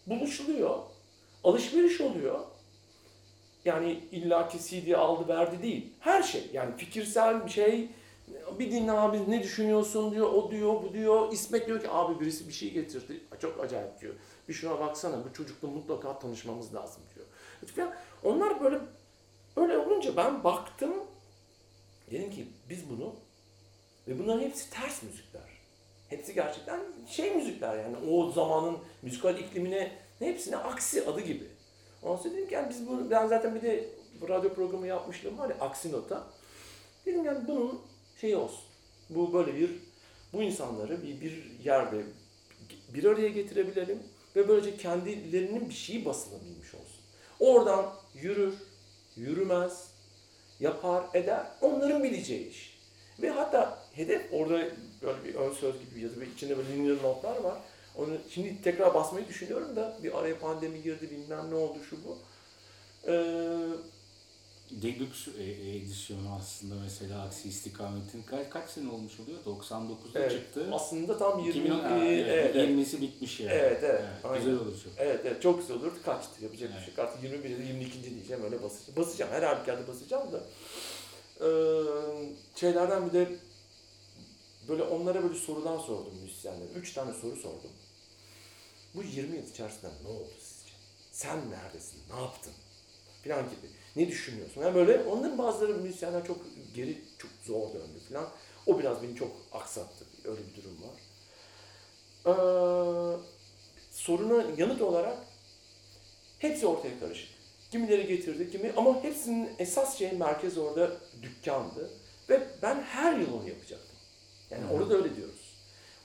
buluşuluyor, alışveriş oluyor. Yani illaki CD aldı verdi değil. Her şey yani fikirsel bir şey. Bir dinle abi ne düşünüyorsun diyor, o diyor, bu diyor. İsmet diyor ki abi birisi bir şey getirdi. Çok acayip diyor. Bir şuna baksana bu çocukla mutlaka tanışmamız lazım diyor. Falan. Onlar böyle öyle olunca ben baktım. Dedim ki biz bunu ve bunların hepsi ters müzikler. Hepsi gerçekten şey müzikler yani o zamanın müzikal iklimine hepsine aksi adı gibi. Ondan sonra dedim ki yani biz bunu, ben zaten bir de radyo programı yapmışlığım var ya Aksi Nota. Dedim yani bunun şeyi olsun. Bu böyle bir, bu insanları bir, bir yerde bir araya getirebilelim ve böylece kendilerinin bir şeyi basılabilmiş olsun. Oradan yürür, yürümez, yapar, eder, onların bileceği iş. Ve hatta hedef orada böyle bir ön söz gibi ya da içinde böyle linear notlar var. Onu şimdi tekrar basmayı düşünüyorum da bir araya pandemi girdi bilmem ne oldu şu bu. Ee, Deluxe e- edisyonu aslında mesela Aksi İstikamet'in kaç, kaç sene olmuş oluyor? 99'da evet, çıktı. aslında tam 20 2010, Aa, e, evet, evet, evet. 20'si bitmiş yani. Evet, evet, aynen. Güzel olur çok. Evet, evet çok güzel olurdu. Kaçtı yapacak bir Evet. şey. yok. Artık 21 ya da 22. diyeceğim öyle basacağım. Basacağım her halükarda basacağım da. Ee, şeylerden bir de böyle onlara böyle sorudan sordum müzisyenlere. Üç tane soru sordum. Bu 20 yıl içerisinde ne oldu sizce? Sen neredesin? Ne yaptın? Filan gibi. Ne düşünüyorsun? Yani böyle onların bazıları müzisyenler çok geri çok zor döndü filan. O biraz beni çok aksattı. Öyle bir durum var. Ee, soruna yanıt olarak hepsi ortaya karışık. Kimileri getirdi, kimi ama hepsinin esas şey merkez orada dükkandı. Ve ben her yıl onu yapacaktım. Yani hı. orada da öyle diyoruz.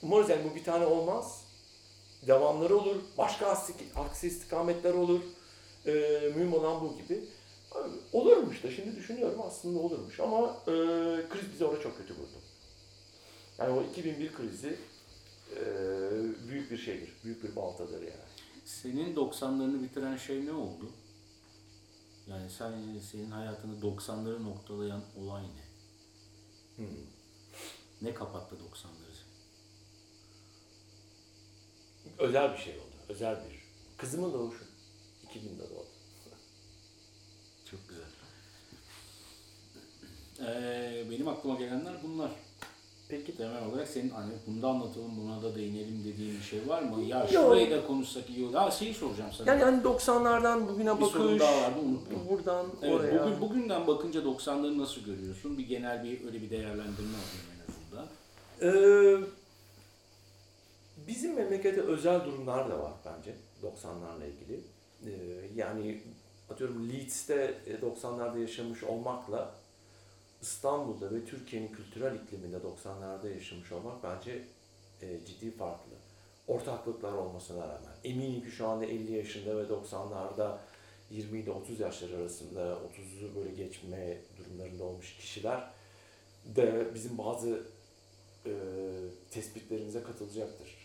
Umarız yani bu bir tane olmaz. Devamları olur, başka aksi, aksi istikametler olur. Ee, mühim olan bu gibi. Olurmuş da şimdi düşünüyorum aslında olurmuş ama e, kriz bizi orada çok kötü vurdu. Yani o 2001 krizi e, büyük bir şeydir, büyük bir baltadır yani. Senin 90'larını bitiren şey ne oldu? Yani sen senin hayatını 90'ları noktalayan olay ne? Hmm. Ne kapattı 90'ları? Özel bir şey oldu, özel bir. Kızımın doğuşu 2000'de doğdu. Çok güzel. Ee, benim aklıma gelenler bunlar. Peki Temel olarak senin hani bunda anlatalım buna da değinelim dediğin bir şey var mı? Ya Yok. şurayı da konuşsak iyi olur. Ha şeyi soracağım sana. yani hani 90'lardan bugüne Bir sorun bakış, daha vardı, unuttum. buradan evet, oraya. bugün, bugünden bakınca 90'ları nasıl görüyorsun? Bir genel bir öyle bir değerlendirme alayım en azından. Ee, bizim memlekette özel durumlar da var bence 90'larla ilgili. Ee, yani atıyorum Leeds'te e, 90'larda yaşamış olmakla İstanbul'da ve Türkiye'nin kültürel ikliminde 90'larda yaşamış olmak bence e, ciddi farklı. Ortaklıklar olmasına rağmen. Eminim ki şu anda 50 yaşında ve 90'larda 20 ile 30 yaşları arasında 30'u böyle geçme durumlarında olmuş kişiler de bizim bazı e, tespitlerimize katılacaktır.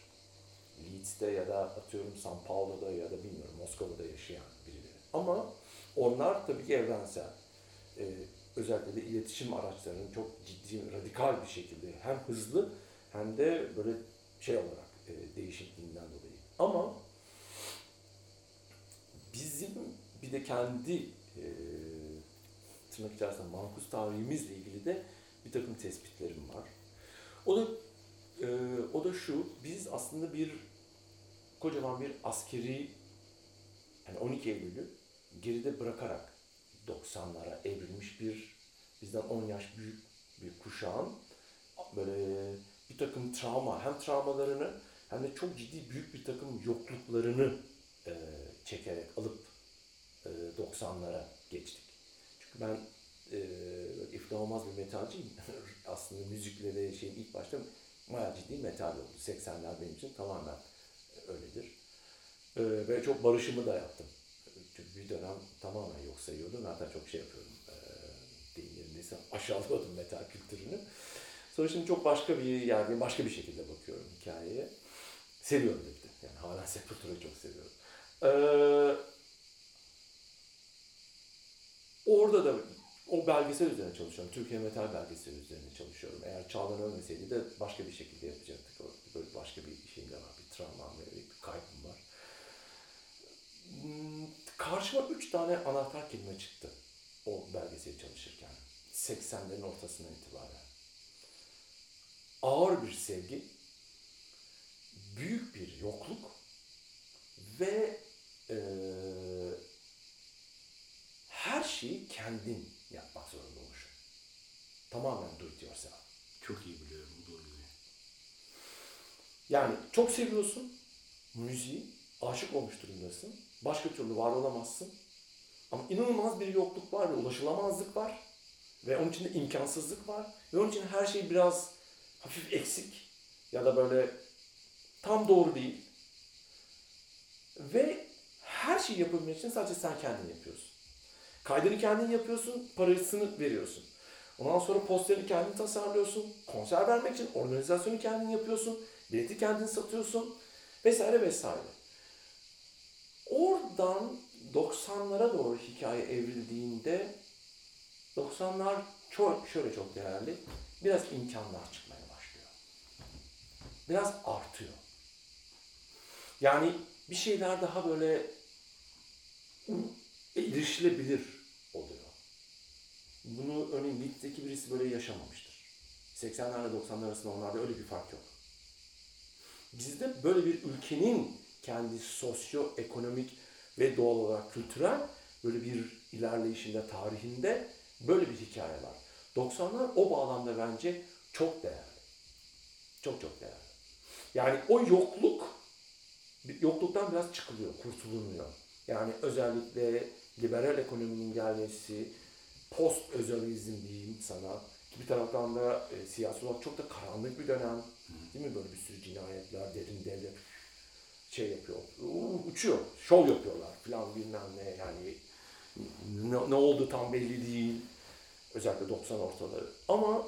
Leeds'te ya da atıyorum San Paulo'da ya da bilmiyorum Moskova'da yaşayan birileri. Ama onlar tabii ki evrensel. E, özellikle de iletişim araçlarının çok ciddi, radikal bir şekilde hem hızlı hem de böyle şey olarak e, değişikliğinden dolayı. Ama bizim bir de kendi e, tırnak içerisinde mankus tarihimizle ilgili de bir takım tespitlerim var. O da e, o da şu, biz aslında bir kocaman bir askeri yani 12 Eylül'ü geride bırakarak 90'lara evrilmiş bir bizden 10 yaş büyük bir kuşağın böyle bir takım travma hem travmalarını hem de çok ciddi büyük bir takım yokluklarını e, çekerek alıp e, 90'lara geçtik. Çünkü ben e, iflah olmaz bir metalciyim. Aslında müzikle ve şeyin ilk başta bayağı ciddi metal oldu. 80'ler benim için tamamen öyledir. E, ve çok barışımı da yaptım. Çünkü bir dönem tamamen yok sayıyordum. Zaten çok şey yapıyordum. E, deyim yerindeyse aşağılıyordum metal kültürünü. Sonra şimdi çok başka bir yerde, başka bir şekilde bakıyorum hikayeye. Seviyorum bir de. Yani hala Sepultura'yı çok seviyorum. Ee, orada da o belgesel üzerine çalışıyorum. Türkiye Metal belgeseli üzerine çalışıyorum. Eğer Çağlan ölmeseydi de başka bir şekilde yapacaktık. Böyle başka bir şeyim de var. Bir travmam ve bir kaybım var. Hmm, Karşıma üç tane anahtar kelime çıktı. O belgeseli çalışırken. 80'lerin ortasından itibaren. Ağır bir sevgi, büyük bir yokluk ve eee, her şeyi kendin yapmak zorunda oluşun. Tamamen do it yourself. Çok iyi biliyorum bu doğruyu. Yani çok seviyorsun müziği, aşık olmuş durumdasın. Başka türlü var olamazsın. Ama inanılmaz bir yokluk var ve ulaşılamazlık var. Ve onun içinde imkansızlık var. Ve onun için her şey biraz hafif eksik. Ya da böyle tam doğru değil. Ve her şeyi yapabilmek için sadece sen kendin yapıyorsun. Kaydını kendin yapıyorsun, parasını veriyorsun. Ondan sonra posterini kendin tasarlıyorsun. Konser vermek için organizasyonu kendin yapıyorsun. Bileti kendin satıyorsun. Vesaire vesaire. Oradan 90'lara doğru hikaye evrildiğinde 90'lar çok, şöyle çok değerli. Biraz imkanlar çıkmaya başlıyor. Biraz artıyor. Yani bir şeyler daha böyle erişilebilir oluyor. Bunu örneğin Leeds'teki birisi böyle yaşamamıştır. 80'lerle 90'lar arasında onlarda öyle bir fark yok. Bizde böyle bir ülkenin kendi sosyo-ekonomik ve doğal olarak kültürel böyle bir ilerleyişinde, tarihinde böyle bir hikaye var. 90'lar o bağlamda bence çok değerli. Çok çok değerli. Yani o yokluk, yokluktan biraz çıkılıyor, kurtulunuyor. Yani özellikle liberal ekonominin gelmesi, post özelizm diyeyim sana. Bir taraftan da e, siyasi olarak çok da karanlık bir dönem. Değil mi? Böyle bir sürü cinayetler, derin devlet şey yapıyor. Uçuyor. Şov yapıyorlar falan bilmem ne yani. Ne, ne oldu tam belli değil. Özellikle 90 ortaları. Ama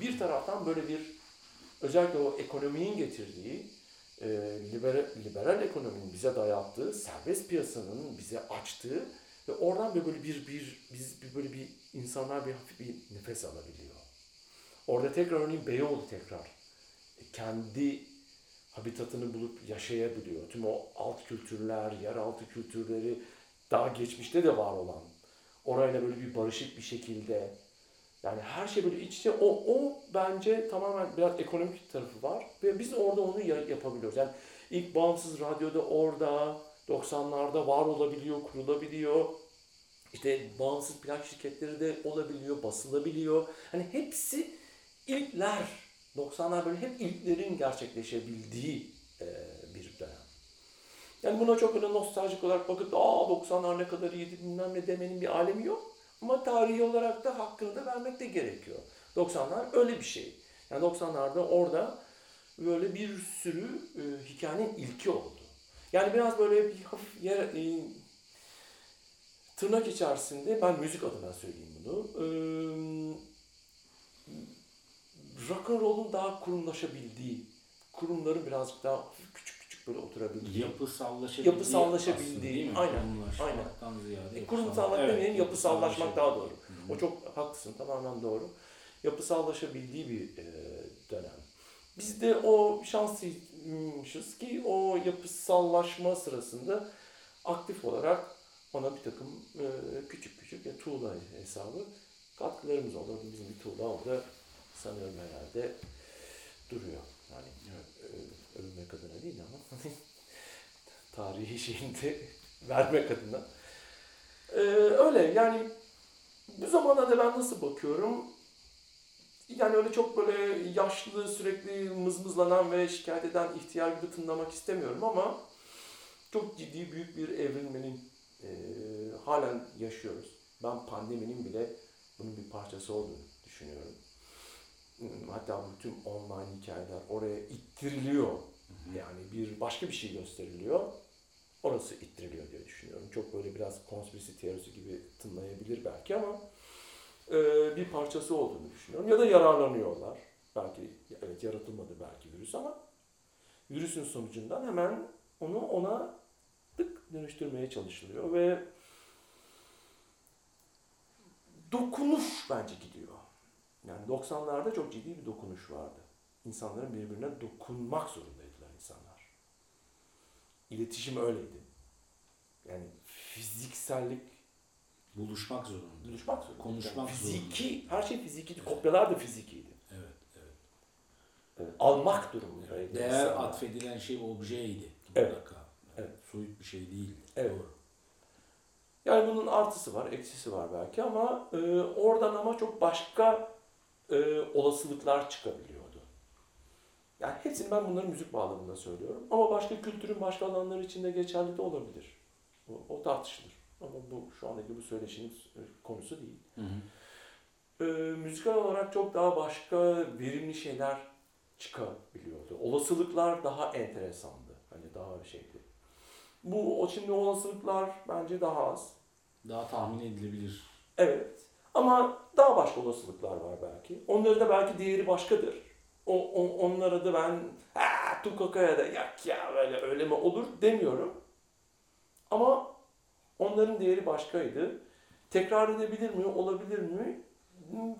bir taraftan böyle bir özellikle o ekonominin getirdiği e, liberal, liberal ekonominin bize dayattığı, serbest piyasanın bize açtığı ve oradan böyle bir bir biz bir böyle bir insanlar bir hafif bir nefes alabiliyor. Orada tekrar örneğin Beyoğlu tekrar kendi habitatını bulup yaşayabiliyor. Tüm o alt kültürler, yeraltı kültürleri daha geçmişte de var olan. Orayla böyle bir barışık bir şekilde yani her şey böyle iç içe o, o bence tamamen biraz ekonomik tarafı var ve biz orada onu yapabiliyoruz. Yani ilk bağımsız radyoda orada 90'larda var olabiliyor, kurulabiliyor. İşte bağımsız plak şirketleri de olabiliyor, basılabiliyor. Hani hepsi ilkler 90'lar böyle hep ilklerin gerçekleşebildiği e, bir dönem. Yani buna çok öyle nostaljik olarak bakıp aa 90'lar ne kadar iyiydi bilmem ne demenin bir alemi yok. Ama tarihi olarak da hakkını da vermek de gerekiyor. 90'lar öyle bir şey. Yani 90'larda orada böyle bir sürü e, hikayenin ilki oldu. Yani biraz böyle bir hafif yer, e, tırnak içerisinde ben müzik adına söyleyeyim bunu. E, rock and roll'un daha kurumlaşabildiği, kurumların birazcık daha küçük küçük böyle oturabildiği. Yapısallaşabildiği. Yapısallaşabildiği. Aslında, Aynen. Aynen. Ziyade e, kurumsallık evet, demeyelim, yapısallaşmak daha doğru. Hı-hı. O çok haklısın, tamamen doğru. Yapısallaşabildiği bir e, dönem. Biz de o şanslıymışız ki o yapısallaşma sırasında aktif olarak ona bir takım e, küçük küçük ya tuğla hesabı katkılarımız oldu. Bizim bir tuğla orada sanıyorum herhalde duruyor. Yani evet. övünmek adına değil ama tarihi şeyinde vermek adına. Ee, öyle yani bu zamana da ben nasıl bakıyorum? Yani öyle çok böyle yaşlı, sürekli mızmızlanan ve şikayet eden ihtiyar gibi tınlamak istemiyorum ama çok ciddi büyük bir evrilmenin e, halen yaşıyoruz. Ben pandeminin bile bunun bir parçası olduğunu düşünüyorum. Hatta bütün online hikayeler oraya ittiriliyor. Yani bir başka bir şey gösteriliyor. Orası ittiriliyor diye düşünüyorum. Çok böyle biraz konspirasi teorisi gibi tınlayabilir belki ama e, bir parçası olduğunu düşünüyorum. Ya da yararlanıyorlar. Belki evet yaratılmadı belki virüs ama virüsün sonucundan hemen onu ona tık dönüştürmeye çalışılıyor ve dokunuş bence gidiyor. Yani 90'larda çok ciddi bir dokunuş vardı. İnsanların birbirine dokunmak zorundaydılar insanlar. İletişim öyleydi. Yani fiziksellik buluşmak zorunda. Buluşmak zorunda. Konuşmak yani fiziki, zorunda. her şey fizikiydi. Kopyalar da fizikiydi. Evet, evet. evet. Almak durumundaydı. Değer insanlar. atfedilen şey objeydi. Evet. Mutlaka. Evet. Soyut bir şey değildi. Evet. Doğru. Yani bunun artısı var, eksisi var belki ama e, oradan ama çok başka e, olasılıklar çıkabiliyordu. Yani hepsini ben bunları müzik bağlamında söylüyorum. Ama başka kültürün başka alanları için de geçerli de olabilir. O, o tartışılır. Ama bu şu andaki bu söyleşinin konusu değil. Hı hı. Ee, müzikal olarak çok daha başka verimli şeyler çıkabiliyordu. Olasılıklar daha enteresandı. Hani daha şeydi. Bu o şimdi olasılıklar bence daha az. Daha tahmin edilebilir. Evet. Ama daha başka olasılıklar var belki. Onların da belki değeri başkadır. O, o- onlara da ben Tukakaya da yak ya böyle öyle mi olur demiyorum. Ama onların değeri başkaydı. Tekrar edebilir mi? Olabilir mi?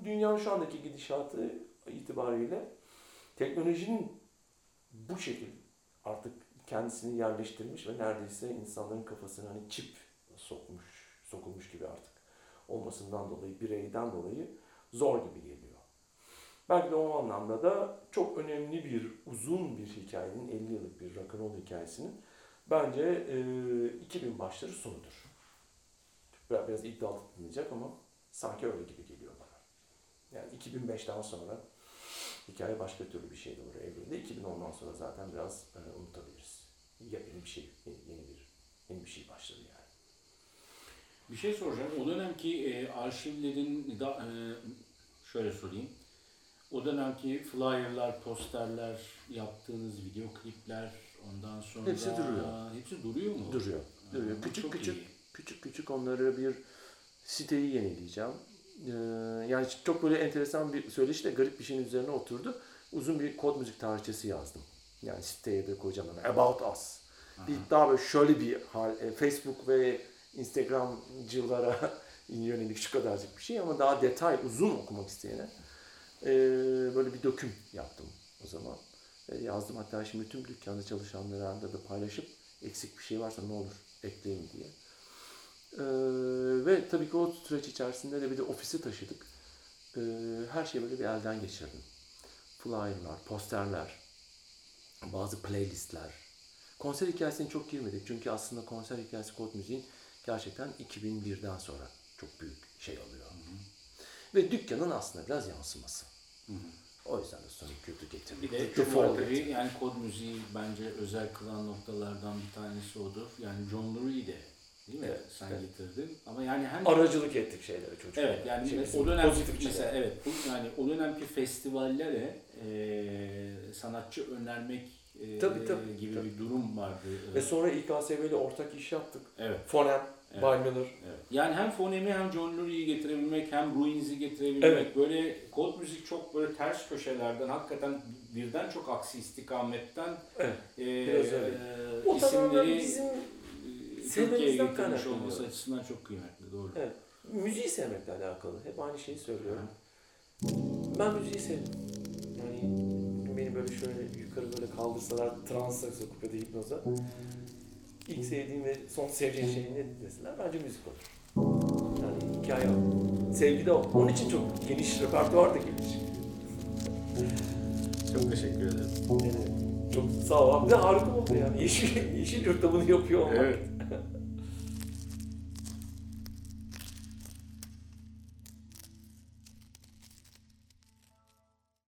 Dünyanın şu andaki gidişatı itibariyle teknolojinin bu şekil artık kendisini yerleştirmiş ve neredeyse insanların kafasına hani çip sokmuş, sokulmuş gibi artık olmasından dolayı, bireyden dolayı zor gibi geliyor. Belki de o anlamda da çok önemli bir, uzun bir hikayenin, 50 yıllık bir rock'n'roll hikayesinin bence e, 2000 başları sonudur. Biraz, biraz iddialı dinleyecek ama sanki öyle gibi geliyor bana. Yani 2005'ten sonra hikaye başka türlü bir şeye doğru evrildi. 2010'dan sonra zaten biraz e, unutabiliriz. Yeni bir şey, yeni, yeni bir yeni bir şey başladı yani. Bir şey soracağım. O dönemki e, arşivlerin da, e, şöyle sorayım. O dönemki flyerlar, posterler, yaptığınız video klipler, ondan sonra Hepsi duruyor. Hepsi duruyor mu? Duruyor. Duruyor. Ha, Küçük küçük iyi. küçük küçük onları bir siteyi yenileyeceğim. Ee, yani çok böyle enteresan bir söyleşi de garip bir şeyin üzerine oturdu. Uzun bir kod müzik tarihçesi yazdım. Yani siteye de koyacağım. About Us. Bir daha böyle şöyle bir hal, e, Facebook ve Instagramcılara yönelik şu kadarcık bir şey ama daha detay, uzun okumak isteyene e, böyle bir döküm yaptım o zaman. Ve yazdım hatta şimdi tüm dükkanda çalışanlara da paylaşıp eksik bir şey varsa ne olur ekleyin diye. Ee, ve tabii ki o süreç içerisinde de bir de ofisi taşıdık. Ee, her şeyi böyle bir elden geçirdim. Flyer'lar, posterler, bazı playlistler. Konser hikayesine çok girmedik. Çünkü aslında konser hikayesi kod müziğin gerçekten 2001'den sonra çok büyük şey alıyor. Ve dükkanın aslında biraz yansıması. O yüzden de Sonic kötü getirdik. Bir de var tabii, yani kod müziği bence özel kılan noktalardan bir tanesi odur. Yani John Lurie de değil mi? Evet, Sen evet. getirdin. Ama yani hem Aracılık ettik şeylere çocuklara. Evet yani Şey, o dönem pozitif mesela şeyler. evet bu yani o dönemki festivallere e, sanatçı önermek e, Tabii, tabii, gibi tabii. bir durum vardı. Ve sonra İKSV ile ortak iş yaptık. Evet. Fonem, Evet. Miller. Evet. Yani hem fonemi hem John Lurie'yi getirebilmek hem Ruins'i getirebilmek Evet. böyle kod müzik çok böyle ters köşelerden hakikaten birden çok aksi istikametten Evet. e, Biraz e, O tamamen isimleri bizim e, Türkiye'ye getirmiş olması açısından çok kıymetli doğru. Evet. müziği sevmekle alakalı. Hep aynı şeyi söylüyorum. Ben müziği sevdim. Yani beni böyle şöyle yukarı böyle kaldırsalar transa sokup ya da hipnoza. İlk sevdiğim ve son sevdiğim şey ne deseler bence müzik olur. Yani hikaye o. Sevgi de o. Onun için çok geniş repertuar da geniş. Çok teşekkür ederim. Yani çok sağ ol abi. De harika oldu yani. Yeşil, yeşil yurtta bunu yapıyor olmak. Evet.